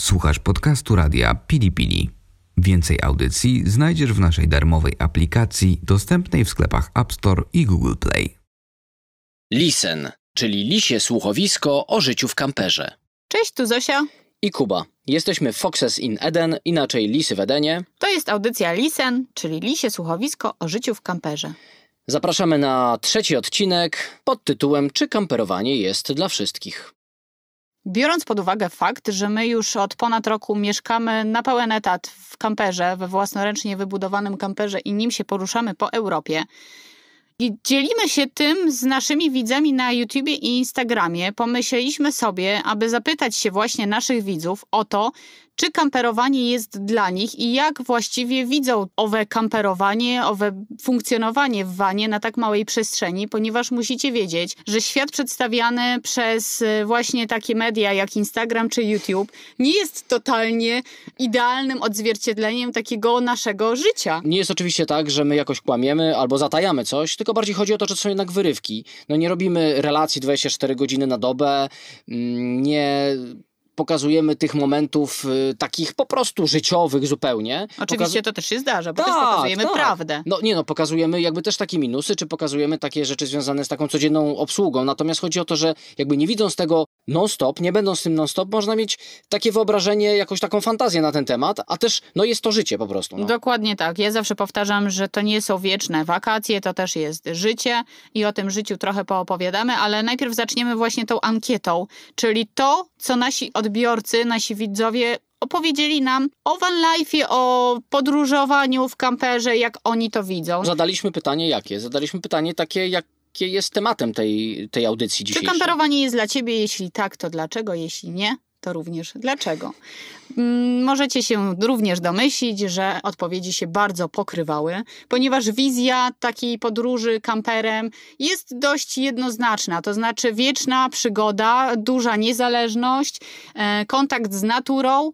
Słuchasz podcastu radia Pili Pili. Więcej audycji znajdziesz w naszej darmowej aplikacji dostępnej w sklepach App Store i Google Play. Listen, czyli lisie słuchowisko o życiu w kamperze. Cześć, tu Zosia. I Kuba. Jesteśmy Foxes in Eden, inaczej Lisy w Edenie. To jest audycja Lisen, czyli lisie słuchowisko o życiu w kamperze. Zapraszamy na trzeci odcinek pod tytułem Czy kamperowanie jest dla wszystkich? Biorąc pod uwagę fakt, że my już od ponad roku mieszkamy na pełen etat w kamperze, we własnoręcznie wybudowanym kamperze i nim się poruszamy po Europie, i dzielimy się tym z naszymi widzami na YouTubie i Instagramie. Pomyśleliśmy sobie, aby zapytać się właśnie naszych widzów o to, czy kamperowanie jest dla nich i jak właściwie widzą owe kamperowanie, owe funkcjonowanie w wanie na tak małej przestrzeni, ponieważ musicie wiedzieć, że świat przedstawiany przez e, właśnie takie media jak Instagram czy YouTube nie jest totalnie idealnym odzwierciedleniem takiego naszego życia. Nie jest oczywiście tak, że my jakoś kłamiemy albo zatajamy coś, tylko bardziej chodzi o to, że to są jednak wyrywki. No nie robimy relacji 24 godziny na dobę, mm, nie pokazujemy tych momentów y, takich po prostu życiowych zupełnie. Oczywiście Pokazu- to też się zdarza, bo też Tak, pokazujemy tak. prawdę. No nie no, pokazujemy jakby też takie minusy, czy pokazujemy takie rzeczy związane z taką codzienną obsługą. Natomiast chodzi o to, że jakby nie widząc tego non-stop, nie będąc tym non-stop, można mieć takie wyobrażenie, jakąś taką fantazję na ten temat, a też no jest to życie po prostu. No. Dokładnie tak. Ja zawsze powtarzam, że to nie są wieczne wakacje, to też jest życie i o tym życiu trochę poopowiadamy, ale najpierw zaczniemy właśnie tą ankietą, czyli to, co nasi odbiorcy, nasi widzowie opowiedzieli nam o van life'ie, o podróżowaniu w kamperze, jak oni to widzą. Zadaliśmy pytanie jakie? Zadaliśmy pytanie takie, jakie jest tematem tej, tej audycji Czy dzisiejszej. kamperowanie jest dla ciebie? Jeśli tak, to dlaczego? Jeśli nie, to również dlaczego? Mm, Możecie się również domyślić, że odpowiedzi się bardzo pokrywały, ponieważ wizja takiej podróży kamperem jest dość jednoznaczna, to znaczy wieczna przygoda, duża niezależność, e, kontakt z naturą,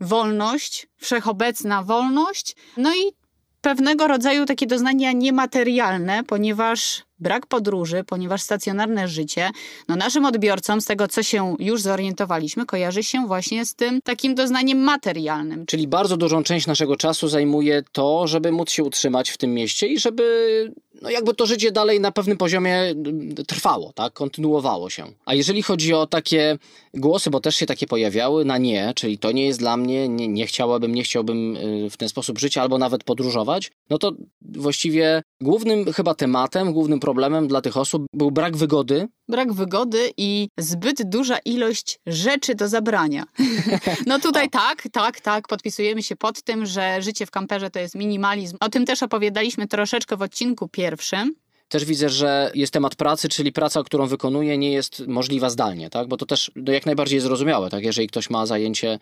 wolność, wszechobecna wolność, no i pewnego rodzaju takie doznania niematerialne, ponieważ brak podróży, ponieważ stacjonarne życie, no naszym odbiorcom, z tego co się już zorientowaliśmy, kojarzy się właśnie z tym takim doznaniem materialnym. Czyli bardzo dużą część naszego czasu zajmuje to, żeby móc się utrzymać w tym mieście i żeby no jakby to życie dalej na pewnym poziomie mm, trwało, tak? Kontynuowało się. A jeżeli chodzi o takie głosy, bo też się takie pojawiały, na nie, czyli to nie jest dla mnie, nie, nie chciałabym, nie chciałbym y, w ten sposób żyć albo nawet podróżować, no to właściwie głównym chyba tematem, głównym problemem dla tych osób był brak wygody, Brak wygody i zbyt duża ilość rzeczy do zabrania. No tutaj tak, tak, tak, podpisujemy się pod tym, że życie w kamperze to jest minimalizm. O tym też opowiadaliśmy troszeczkę w odcinku pierwszym. Też widzę, że jest temat pracy, czyli praca, którą wykonuję, nie jest możliwa zdalnie, tak? Bo to też no, jak najbardziej jest zrozumiałe, tak? Jeżeli ktoś ma zajęcie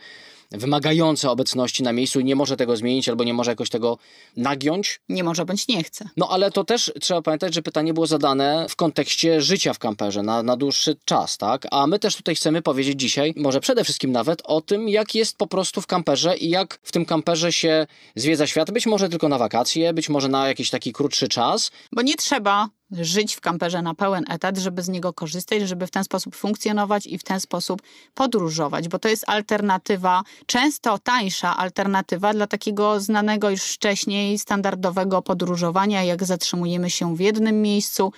wymagające obecności na miejscu i nie może tego zmienić albo nie może jakoś tego nagiąć, Nie może bądź nie chce. no ale to też trzeba pamiętać, że pytanie było zadane w kontekście życia w kamperze na, na dłuższy czas, tak? A my też tutaj chcemy powiedzieć dzisiaj, może przede wszystkim nawet o tym, jak jest po prostu w kamperze i jak w tym kamperze się zwiedza świat, być może tylko na wakacje, być może na jakiś taki krótszy czas, Bo nie trzeba żyć w kamperze na pełen etat, żeby z niego korzystać, żeby w ten sposób funkcjonować i w ten sposób podróżować, bo to jest alternatywa, często tańsza alternatywa dla takiego znanego już wcześniej standardowego podróżowania, jak zatrzymujemy się w jednym miejscu.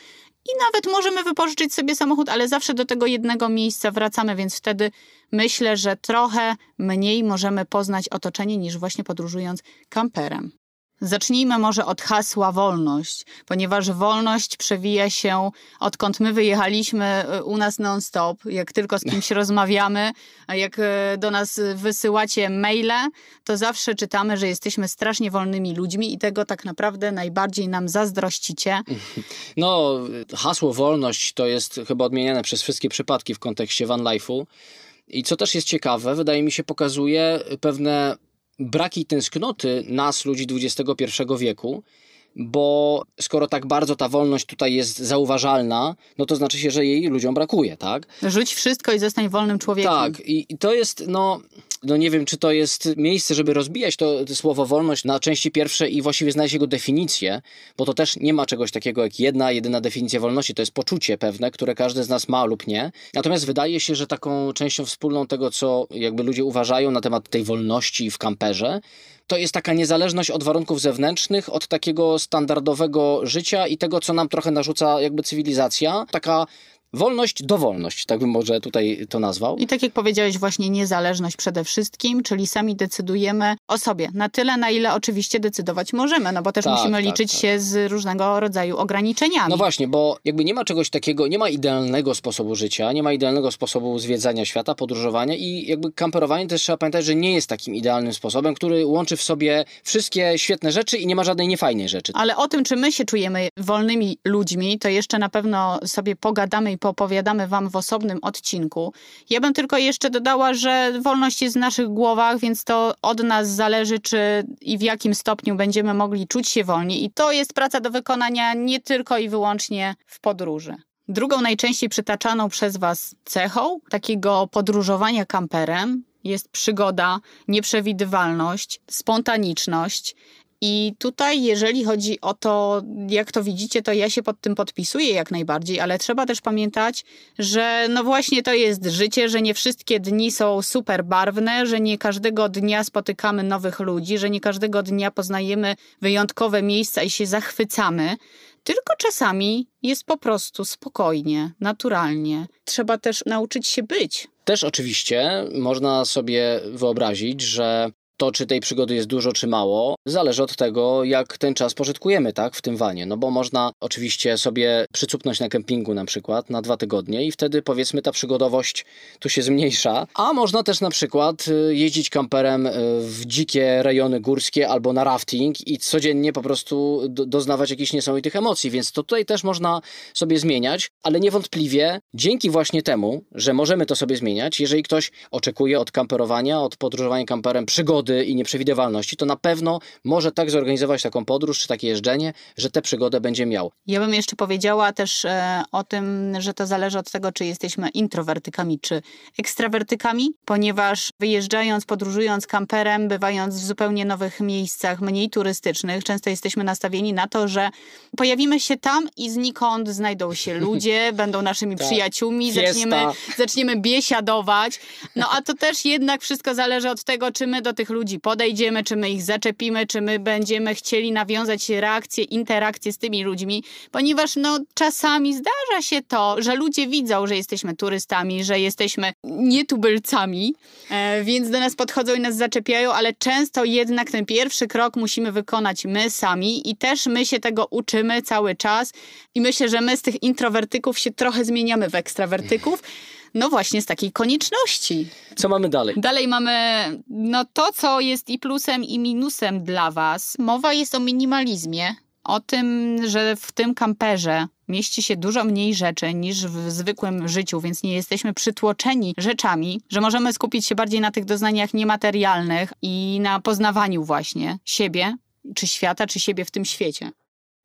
I nawet możemy wypożyczyć sobie samochód, ale zawsze do tego jednego miejsca wracamy, więc wtedy myślę, że trochę mniej możemy poznać otoczenie niż właśnie podróżując kamperem. Zacznijmy może od hasła wolność, ponieważ wolność przewija się odkąd my wyjechaliśmy y, u nas non-stop. Jak tylko z kimś rozmawiamy, a jak y, do nas wysyłacie maile, to zawsze czytamy, że jesteśmy strasznie wolnymi ludźmi i tego tak naprawdę najbardziej nam zazdrościcie. No, hasło wolność to jest chyba odmieniane przez wszystkie przypadki w kontekście van life'u. I co też jest ciekawe, wydaje mi się, pokazuje pewne braki tęsknoty nas, ludzi XXI wieku, bo skoro tak bardzo ta wolność tutaj jest zauważalna, no to znaczy się, że jej ludziom brakuje, tak? Rzuć wszystko i zostań wolnym człowiekiem. Tak, i, i to jest, no, no nie wiem, czy to jest miejsce, żeby rozbijać to, to słowo wolność na części pierwsze i właściwie znaleźć jego definicję, bo to też nie ma czegoś takiego jak jedna, jedyna definicja wolności. To jest poczucie pewne, które każdy z nas ma lub nie. Natomiast wydaje się, że taką częścią wspólną tego, co jakby ludzie uważają na temat tej wolności w kamperze, to jest taka niezależność od warunków zewnętrznych, od takiego standardowego życia i tego, co nam trochę narzuca jakby cywilizacja. Taka Wolność, dowolność, tak bym może tutaj to nazwał. I tak jak powiedziałeś, właśnie niezależność przede wszystkim, czyli sami decydujemy o sobie. Na tyle, na ile oczywiście decydować możemy, no bo też tak, musimy tak, liczyć tak. się z różnego rodzaju ograniczeniami. No właśnie, bo jakby nie ma czegoś takiego, nie ma idealnego sposobu życia, nie ma idealnego sposobu zwiedzania świata, podróżowania i jakby kamperowanie też trzeba pamiętać, że nie jest takim idealnym sposobem, który łączy w sobie wszystkie świetne rzeczy i nie ma żadnej niefajnej rzeczy. Ale o tym, czy my się czujemy wolnymi ludźmi, to jeszcze na pewno sobie pogadamy i poopowiadamy Wam w osobnym odcinku. Ja bym tylko jeszcze dodała, że wolność jest w naszych głowach, więc to od nas zależy, czy i w jakim stopniu będziemy mogli czuć się wolni. I to jest praca do wykonania nie tylko i wyłącznie w podróży. Drugą najczęściej przytaczaną przez Was cechą takiego podróżowania kamperem jest przygoda, nieprzewidywalność, spontaniczność i tutaj, jeżeli chodzi o to, jak to widzicie, to ja się pod tym podpisuję jak najbardziej, ale trzeba też pamiętać, że no właśnie to jest życie, że nie wszystkie dni są super barwne, że nie każdego dnia spotykamy nowych ludzi, że nie każdego dnia poznajemy wyjątkowe miejsca i się zachwycamy. Tylko czasami jest po prostu spokojnie, naturalnie. Trzeba też nauczyć się być. Też oczywiście można sobie wyobrazić, że to, czy tej przygody jest dużo, czy mało, zależy od tego, jak ten czas pożytkujemy, tak, w tym wanie. No bo można oczywiście sobie przycupnąć na kempingu na przykład na dwa tygodnie i wtedy powiedzmy ta przygodowość tu się zmniejsza. A można też na przykład y, jeździć kamperem y, w dzikie rejony górskie albo na rafting i codziennie po prostu doznawać jakichś niesamowitych emocji, więc to tutaj też można sobie zmieniać, ale niewątpliwie dzięki właśnie temu, że możemy to sobie zmieniać, jeżeli ktoś oczekuje od kamperowania, od podróżowania kamperem przygody, przygody i nieprzewidywalności, to na pewno może tak zorganizować taką podróż czy takie jeżdżenie, że tę przygodę będzie miał. Ja bym jeszcze powiedziała też e, o tym, że to zależy od tego, czy jesteśmy introwertykami czy ekstrawertykami, ponieważ wyjeżdżając, podróżując kamperem, bywając w zupełnie nowych miejscach, mniej turystycznych, często jesteśmy nastawieni na to, że pojawimy się tam i znikąd znajdą się ludzie, będą naszymi tak. przyjaciółmi, zaczniemy, zaczniemy biesiadować. No a to też jednak wszystko zależy od tego, czy my do tych ludzi ludzi podejdziemy, czy my ich zaczepimy, czy my będziemy chcieli nawiązać reakcję, interakcję z tymi ludźmi, ponieważ no czasami zdarza się to, że ludzie widzą, że jesteśmy turystami, że jesteśmy nietubylcami, e, więc do nas podchodzą i nas zaczepiają, ale często jednak ten pierwszy krok musimy wykonać my sami i też my się tego uczymy cały czas i myślę, że my z tych introwertyków się trochę zmieniamy w ekstrawertyków. No właśnie, z takiej konieczności. Co mamy dalej? Dalej mamy no to, co jest i plusem, i minusem dla Was. Mowa jest o minimalizmie, o tym, że w tym kamperze mieści się dużo mniej rzeczy niż w zwykłym życiu, więc nie jesteśmy przytłoczeni rzeczami, że możemy skupić się bardziej na tych doznaniach niematerialnych i na poznawaniu właśnie siebie, czy świata, czy siebie w tym świecie.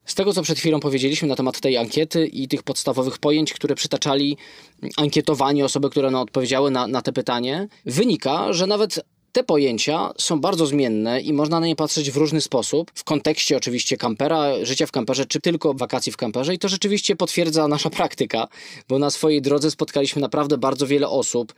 Z tego, co przed chwilą powiedzieliśmy na temat tej ankiety i tych podstawowych pojęć, które przytaczali ankietowani, osoby, które no, odpowiedziały na, na te pytanie, wynika, że nawet te pojęcia są bardzo zmienne i można na nie patrzeć w różny sposób, w kontekście oczywiście kampera, życia w kamperze, czy tylko wakacji w kamperze. I to rzeczywiście potwierdza nasza praktyka, bo na swojej drodze spotkaliśmy naprawdę bardzo wiele osób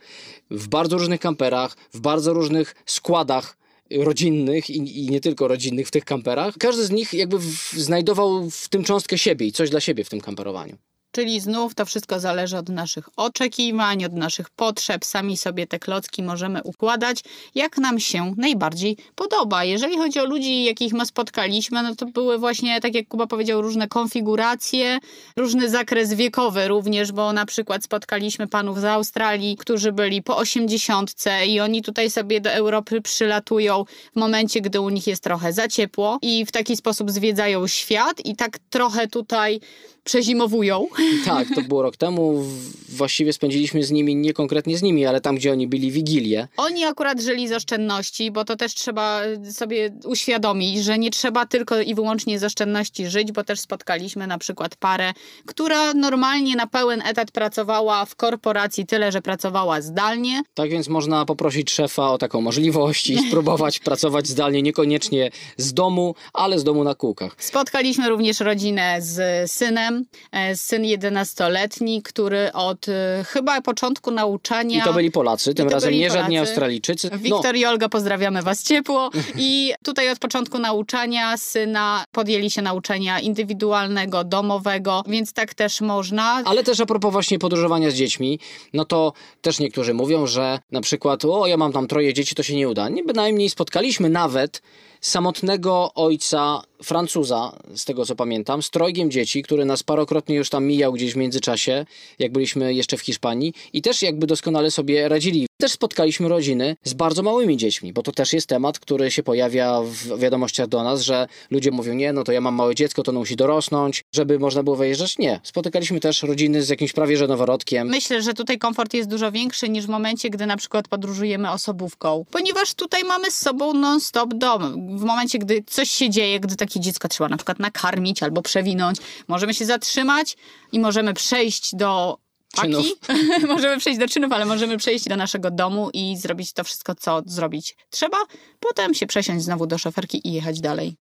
w bardzo różnych kamperach, w bardzo różnych składach rodzinnych i, i, nie tylko rodzinnych w tych kamperach. Każdy z nich jakby w, znajdował w tym cząstkę siebie i coś dla siebie w tym kamperowaniu. Czyli znów to wszystko zależy od naszych oczekiwań, od naszych potrzeb. Sami sobie te klocki możemy układać, jak nam się najbardziej podoba. Jeżeli chodzi o ludzi, jakich my spotkaliśmy, no to były właśnie, tak jak Kuba powiedział, różne konfiguracje, różny zakres wiekowy również, bo na przykład spotkaliśmy panów z Australii, którzy byli po osiemdziesiątce i oni tutaj sobie do Europy przylatują w momencie, gdy u nich jest trochę za ciepło i w taki sposób zwiedzają świat i tak trochę tutaj przezimowują. Tak, to było rok temu. Właściwie spędziliśmy z nimi, nie konkretnie z nimi, ale tam, gdzie oni byli Wigilię. Oni akurat żyli z oszczędności, bo to też trzeba sobie uświadomić, że nie trzeba tylko i wyłącznie z oszczędności żyć, bo też spotkaliśmy na przykład parę, która normalnie na pełen etat pracowała w korporacji, tyle że pracowała zdalnie. Tak więc można poprosić szefa o taką możliwość i spróbować pracować zdalnie, niekoniecznie z domu, ale z domu na kółkach. Spotkaliśmy również rodzinę z synem, e, syn 11-letni, który od e, chyba początku nauczania... I to byli Polacy, tym razem nie żadni. Australijczycy. No, Wiktor i Olga, pozdrawiamy Was ciepło. I tutaj od początku nauczania syna podjęli się nauczania indywidualnego, domowego, więc tak też można. Ale też a propos właśnie podróżowania z dziećmi, no to też niektórzy mówią, że na przykład, o ja mam tam troje dzieci, to się nie uda. Nie bynajmniej spotkaliśmy nawet samotnego ojca Francuza, z tego co pamiętam, z trojgiem dzieci, który nas parokrotnie już tam mijał gdzieś w międzyczasie, jak byliśmy jeszcze w Hiszpanii i też jakby doskonale sobie radzili. Też spotkaliśmy rodziny z bardzo małymi dziećmi, bo to też jest temat, który się pojawia w wiadomościach do nas, że ludzie mówią, nie, no to ja mam małe dziecko, to ono musi dorosnąć, żeby można było wyjeżdżać. Nie. Spotykaliśmy też rodziny z jakimś prawie że noworodkiem. Myślę, że tutaj komfort jest dużo większy niż w momencie, gdy na przykład podróżujemy osobówką, ponieważ tutaj mamy z sobą non-stop dom. W momencie, gdy coś się dzieje, gdy takie dziecko trzeba na przykład nakarmić albo przewinąć, możemy się zatrzymać i możemy przejść do Czynów. paki. możemy przejść do czynów, ale możemy przejść do naszego domu i zrobić to wszystko, co zrobić trzeba. Potem się przesiąść znowu do szoferki i jechać dalej.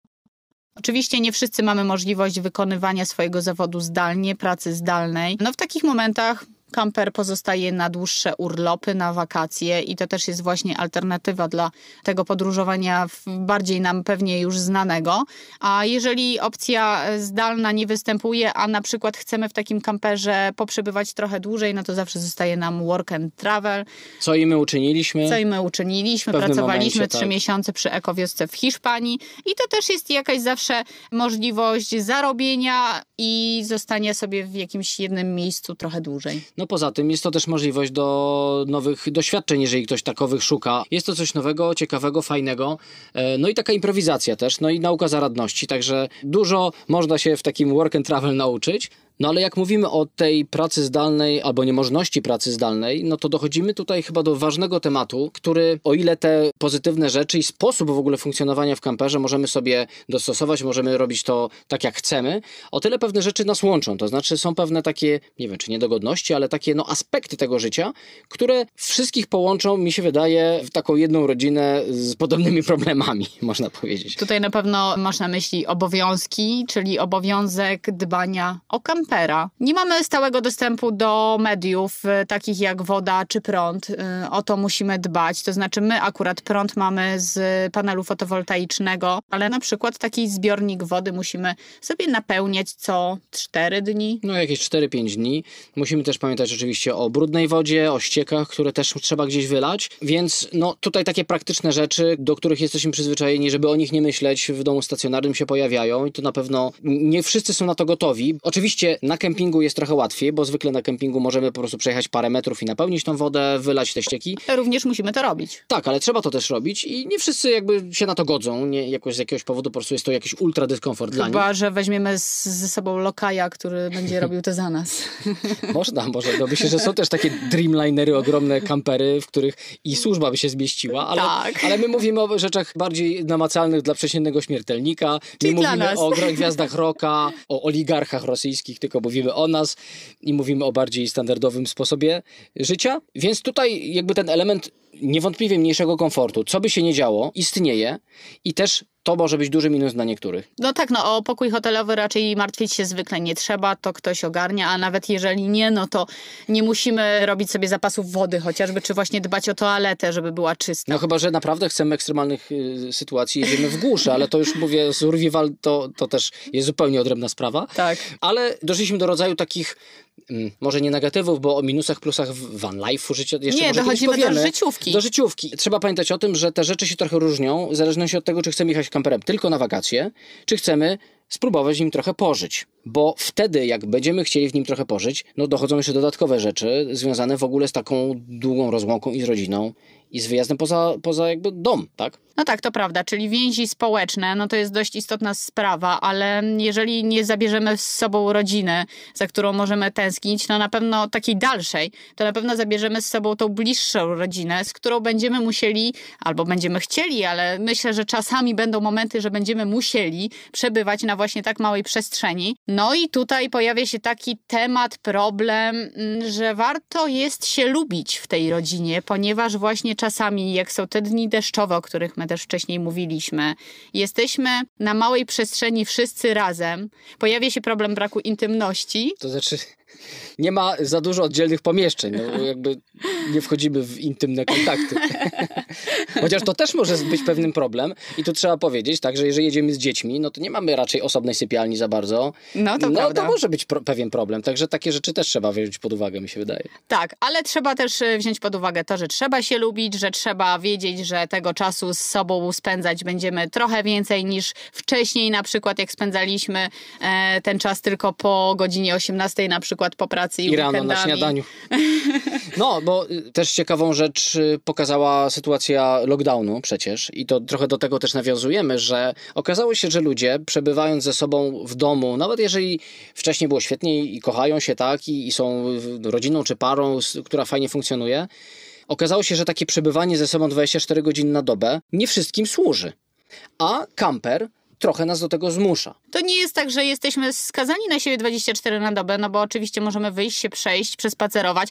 Oczywiście nie wszyscy mamy możliwość wykonywania swojego zawodu zdalnie, pracy zdalnej. No w takich momentach kamper pozostaje na dłuższe urlopy, na wakacje i to też jest właśnie alternatywa dla tego podróżowania bardziej nam pewnie już znanego. A jeżeli opcja zdalna nie występuje, a na przykład chcemy w takim kamperze poprzebywać trochę dłużej, no to zawsze zostaje nam work and travel. Co i my uczyniliśmy. Co i my uczyniliśmy, pracowaliśmy trzy tak. miesiące przy ekowiosce w Hiszpanii i to też jest jakaś zawsze możliwość zarobienia i zostania sobie w jakimś jednym miejscu trochę dłużej. No poza tym jest to też możliwość do nowych doświadczeń, jeżeli ktoś takowych szuka. Jest to coś nowego, ciekawego, fajnego. E, No i taka improwizacja też, no i nauka zaradności, także dużo można się w takim work and travel nauczyć. No ale jak mówimy o tej pracy zdalnej albo niemożności pracy zdalnej, no to dochodzimy tutaj chyba do ważnego tematu, który o ile te pozytywne rzeczy i sposób w ogóle funkcjonowania w kamperze możemy sobie dostosować, możemy robić to tak jak chcemy, o tyle pewne rzeczy nas łączą. To znaczy są pewne takie, nie wiem czy niedogodności, ale takie no, aspekty tego życia, które wszystkich połączą, mi się wydaje, w taką jedną rodzinę z podobnymi problemami, można powiedzieć. Tutaj na pewno masz na myśli obowiązki, czyli obowiązek dbania o Nie mamy stałego dostępu do mediów, y, takich jak woda czy prąd. Y, O to musimy dbać. To znaczy, my akurat prąd mamy z panelu fotowoltaicznego, ale na przykład taki zbiornik wody musimy sobie napełniać co 4 dni. No jakieś 4-5 dni. Musimy też pamiętać oczywiście o brudnej wodzie, o ściekach, które też trzeba gdzieś wylać. Więc no tutaj takie praktyczne rzeczy, do których jesteśmy przyzwyczajeni, żeby o nich nie myśleć, w domu stacjonarnym się pojawiają i to na pewno nie wszyscy są na to gotowi. Oczywiście na kempingu jest trochę łatwiej, bo zwykle na kempingu możemy po prostu przejechać parę metrów i napełnić tą wodę, wylać te ścieki. Również musimy to robić. Tak, ale trzeba to też robić i nie wszyscy jakby się na to godzą. Nie, jakoś z jakiegoś powodu po prostu jest to jakiś ultra dyskomfort dla nich. Chyba, że weźmiemy z, ze sobą lokaja, który będzie robił to za nas. Można, może. No myślę, że są też takie dreamlinery, ogromne kampery, w których i służba by się zmieściła, ale, Tak. ale my mówimy o rzeczach bardziej namacalnych dla przeciętnego śmiertelnika. Czyli dla mówimy nas. o gwiazdach rocka, o oligarchach rosyjskich, tylko mówimy o nas i mówimy o bardziej standardowym sposobie życia. Więc tutaj jakby ten element niewątpliwie mniejszego komfortu, co by się nie działo, istnieje i też to może być duży minus dla niektórych. No tak, no o pokój hotelowy raczej martwić się zwykle nie trzeba, to ktoś ogarnia, a nawet jeżeli nie, no to nie musimy robić sobie zapasów wody chociażby, czy właśnie dbać o toaletę, żeby była czysta. No chyba, że naprawdę chcemy ekstremalnych y, sytuacji, jedziemy w górze, ale to już mówię, survival to, to też jest zupełnie odrębna sprawa. Tak. Ale doszliśmy do rodzaju takich, może nie negatywów, bo o minusach, plusach van life'u życia jeszcze Nie, dochodzimy do powiemy. życiówki. Do życiówki. Trzeba pamiętać o tym, że te rzeczy się trochę różnią, w zależności od tego, czy chcemy jechać kamperem tylko na wakacje, czy chcemy spróbować nim trochę pożyć. Bo wtedy, jak będziemy chcieli w nim trochę pożyć, no dochodzą jeszcze dodatkowe rzeczy związane w ogóle z taką długą rozłąką i z rodziną i z wyjazdem poza, poza jakby dom, tak? No tak, to prawda, czyli więzi społeczne, no to jest dość istotna sprawa, ale jeżeli nie zabierzemy z sobą rodziny, za którą możemy tęsknić, no na pewno takiej dalszej, to na pewno zabierzemy z sobą tą bliższą rodzinę, z którą będziemy musieli, albo będziemy chcieli, ale myślę, że czasami będą momenty, że będziemy musieli przebywać na właśnie tak małej przestrzeni. No i tutaj pojawia się taki temat, problem, mm, że warto jest się lubić w tej rodzinie, ponieważ właśnie czasami, jak są te dni deszczowe, o których my też wcześniej mówiliśmy, jesteśmy na małej przestrzeni wszyscy razem, pojawia się problem braku intymności. To znaczy, nie ma za dużo oddzielnych pomieszczeń. No, jakby nie wchodzimy w intymne kontakty. Chociaż to też może być pewnym problem. I tu trzeba powiedzieć, tak, że jeżeli jedziemy z dziećmi, no to nie mamy raczej osobnej sypialni za bardzo. No to no, prawda. to może być pro- pewien problem. Także takie rzeczy też trzeba wziąć pod uwagę, mi się wydaje. Tak, ale trzeba też e, wziąć pod uwagę to, że trzeba się lubić, że trzeba wiedzieć, że tego czasu z sobą spędzać będziemy trochę więcej niż wcześniej, na przykład jak spędzaliśmy e, ten czas tylko po godzinie 18 na przykład po pracy i, I rano na śniadaniu. No, bo y, też ciekawą rzecz y, pokazała sytuacja lockdownu przecież i to trochę do tego też nawiązujemy, że okazało się, że ludzie przebywając ze sobą w domu, nawet jeżeli wcześniej było świetnie i kochają się tak i, i są rodziną czy parą, która fajnie funkcjonuje, okazało się, że takie przebywanie ze sobą 24 godziny na dobę nie wszystkim służy. A kamper trochę nas do tego zmusza. To nie jest tak, że jesteśmy skazani na siebie 24 na dobę, no bo oczywiście możemy wyjść się przejść, przespacerować,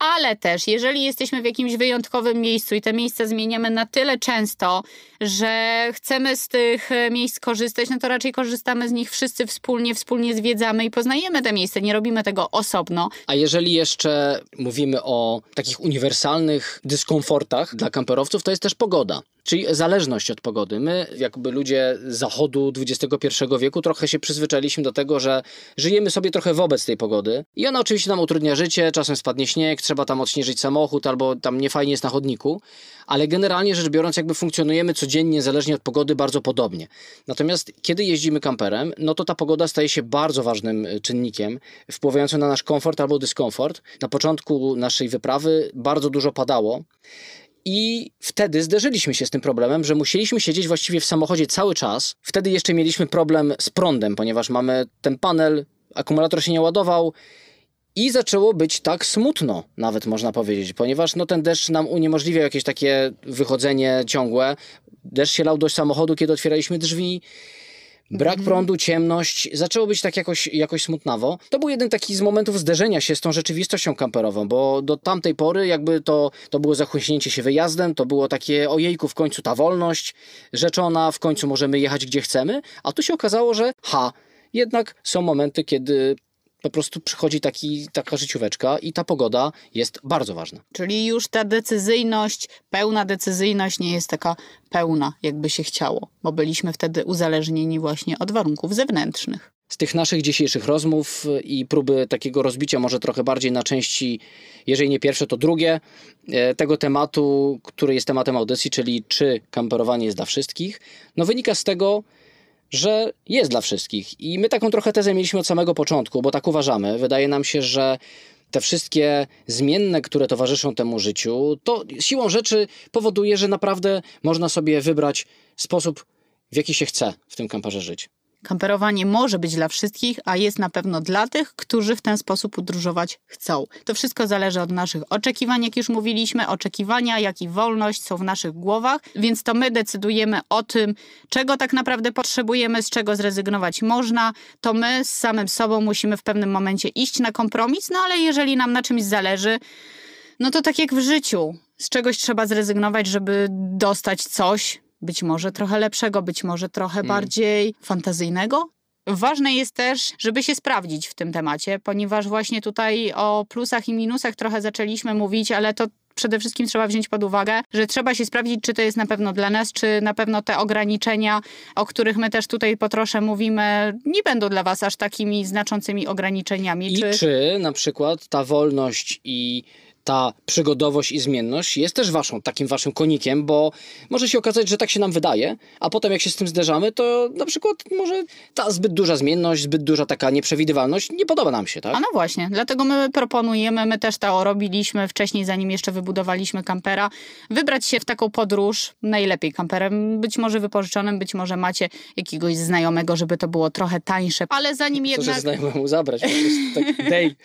ale też jeżeli jesteśmy w jakimś wyjątkowym miejscu i te miejsca zmieniamy na tyle często, że chcemy z tych e, miejsc korzystać, no to raczej korzystamy z nich wszyscy wspólnie, wspólnie zwiedzamy i poznajemy te miejsca, nie robimy tego osobno. A jeżeli jeszcze mówimy o takich uniwersalnych dyskomfortach dla kamperowców, to jest też pogoda. Czyli zależność od pogody. My, jakby ludzie zachodu XXI wieku, trochę się przyzwyczailiśmy do tego, że żyjemy sobie trochę wobec tej pogody. I ona oczywiście nam utrudnia życie, czasem spadnie śnieg, trzeba tam odśnieżyć samochód, albo tam niefajnie jest na chodniku. Ale generalnie rzecz biorąc, jakby funkcjonujemy codziennie, zależnie od pogody, bardzo podobnie. Natomiast kiedy jeździmy kamperem, no to ta pogoda staje się bardzo ważnym y, czynnikiem wpływającym na nasz komfort albo dyskomfort. Na początku naszej wyprawy bardzo dużo padało. I wtedy zderzyliśmy się z tym problemem, że musieliśmy siedzieć właściwie w samochodzie cały czas. Wtedy jeszcze mieliśmy problem z prądem, ponieważ mamy ten panel, akumulator się nie ładował. I zaczęło być tak smutno, nawet można powiedzieć, ponieważ no, ten deszcz nam uniemożliwiał jakieś takie wychodzenie ciągłe. Deszcz się lał do samochodu, kiedy otwieraliśmy drzwi. Brak prądu, ciemność, zaczęło być tak jakoś, jakoś smutnawo. To był jeden taki z momentów zderzenia się z tą rzeczywistością kamperową, bo do tamtej pory jakby to, to było zachłyśnięcie się wyjazdem, to było takie ojejku, w końcu ta wolność rzeczona, w końcu możemy jechać gdzie chcemy, a tu się okazało, że ha, jednak są momenty, kiedy po prostu przychodzi taki, taka życióweczka i ta pogoda jest bardzo ważna. Czyli już ta decyzyjność, pełna decyzyjność nie jest taka pełna, jakby się chciało, bo byliśmy wtedy uzależnieni właśnie od warunków zewnętrznych. z tych naszych dzisiejszych rozmów i próby takiego rozbicia może trochę bardziej na części, jeżeli nie pierwsze, to drugie, e, tego tematu, który jest tematem audycji, czyli czy kamperowanie jest dla wszystkich, no wynika z tego, że jest dla wszystkich. I my taką trochę tezę mieliśmy od samego początku, bo tak uważamy. Wydaje nam się, że te wszystkie zmienne, które towarzyszą temu życiu, to siłą rzeczy powoduje, że naprawdę można sobie wybrać sposób, w jaki się chce w tym kamperze żyć. Kamperowanie może być dla wszystkich, a jest na pewno dla tych, którzy w ten sposób podróżować chcą. To wszystko zależy od naszych oczekiwań, jak już mówiliśmy. Oczekiwania, jak i wolność są w naszych głowach, więc to my decydujemy o tym, czego tak naprawdę potrzebujemy, z czego zrezygnować można. To my z samym sobą musimy w pewnym momencie iść na kompromis, no ale jeżeli nam na czymś zależy, no to tak jak w życiu, z czegoś trzeba zrezygnować, żeby dostać coś, być może trochę lepszego, być może trochę bardziej fantazyjnego. Ważne jest też, żeby się sprawdzić w tym temacie, ponieważ właśnie tutaj o plusach i minusach trochę zaczęliśmy mówić, ale to przede wszystkim trzeba wziąć pod uwagę, że trzeba się sprawdzić, czy to jest na pewno dla nas, czy na pewno te ograniczenia, o których my też tutaj po trosze mówimy, nie będą dla was aż takimi znaczącymi ograniczeniami. I czy... na przykład ta wolność i ta przygodowość i zmienność jest też waszą, takim waszym konikiem, bo może się okazać, że tak się nam wydaje, a potem jak się z tym zderzamy, to na przykład może ta zbyt duża zmienność, zbyt duża taka nieprzewidywalność nie podoba nam się, tak? A no właśnie, dlatego my proponujemy, my też to robiliśmy wcześniej, zanim jeszcze wybudowaliśmy kampera, wybrać się w taką podróż, najlepiej kamperem, być może wypożyczonym, być może macie jakiegoś znajomego, żeby to było trochę tańsze, ale zanim Co, że jednak... znajomemu zabrać, po prostu tak day.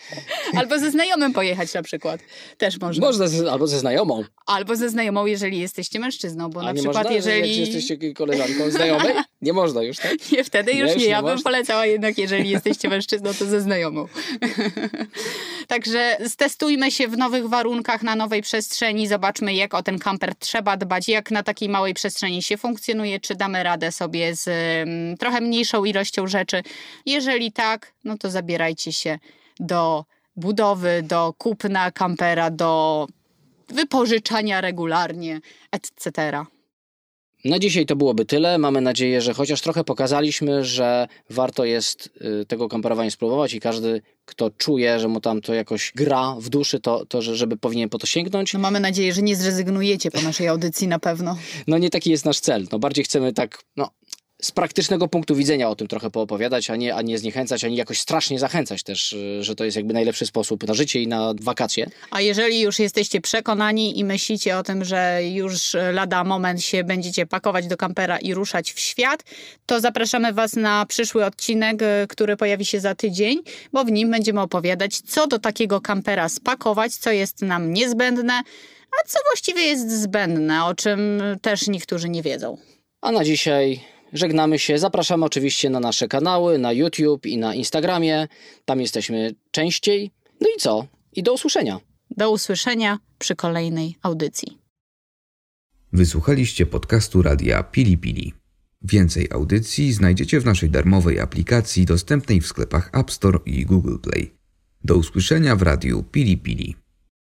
Albo ze znajomym pojechać na przykład. Też można. Można, z, albo ze znajomą. Albo ze znajomą, jeżeli jesteście mężczyzną, bo A na nie przykład można, jeżeli... jesteście koleżanką znajomej? Nie można już, tak? Nie, wtedy już Nie, nie. już Ja nie bym można. polecała jednak, jeżeli jesteście mężczyzną, to ze znajomą. Także stestujmy się w nowych warunkach, na nowej przestrzeni, zobaczmy jak o ten kamper trzeba dbać, jak na takiej małej przestrzeni się funkcjonuje, czy damy radę sobie z mm, trochę mniejszą ilością rzeczy. Jeżeli tak, no to zabierajcie się do budowy, do kupna kampera, do wypożyczania regularnie, etc. Na dzisiaj to byłoby tyle. Mamy nadzieję, że chociaż trochę pokazaliśmy, że warto jest y, tego kamperowania spróbować i każdy, kto czuje, że mu tam to jakoś gra w duszy, to, to że, żeby powinien po to sięgnąć. No mamy nadzieję, że nie zrezygnujecie po naszej audycji na pewno. No nie taki jest nasz cel. No bardziej chcemy tak, no z praktycznego punktu widzenia o tym trochę poopowiadać, a nie, a nie zniechęcać, ani jakoś strasznie zachęcać też, y, że to jest jakby najlepszy sposób na życie i na wakacje. A jeżeli już jesteście przekonani i myślicie o tym, że już lada moment się będziecie pakować do kampera i ruszać w świat, to zapraszamy Was na przyszły odcinek, y, który pojawi się za tydzień, bo w nim będziemy opowiadać, co do takiego kampera spakować, co jest nam niezbędne, a co właściwie jest zbędne, o czym też niektórzy nie wiedzą. A na dzisiaj żegnamy się. Zapraszamy oczywiście na nasze kanały, na YouTube i na Instagramie. Tam jesteśmy częściej. No i co? I do usłyszenia. Do usłyszenia przy kolejnej audycji. Wysłuchaliście podcastu radia Pili Pili. Więcej audycji znajdziecie w naszej darmowej aplikacji dostępnej w sklepach App Store i Google Play. Do usłyszenia w radiu Pili Pili.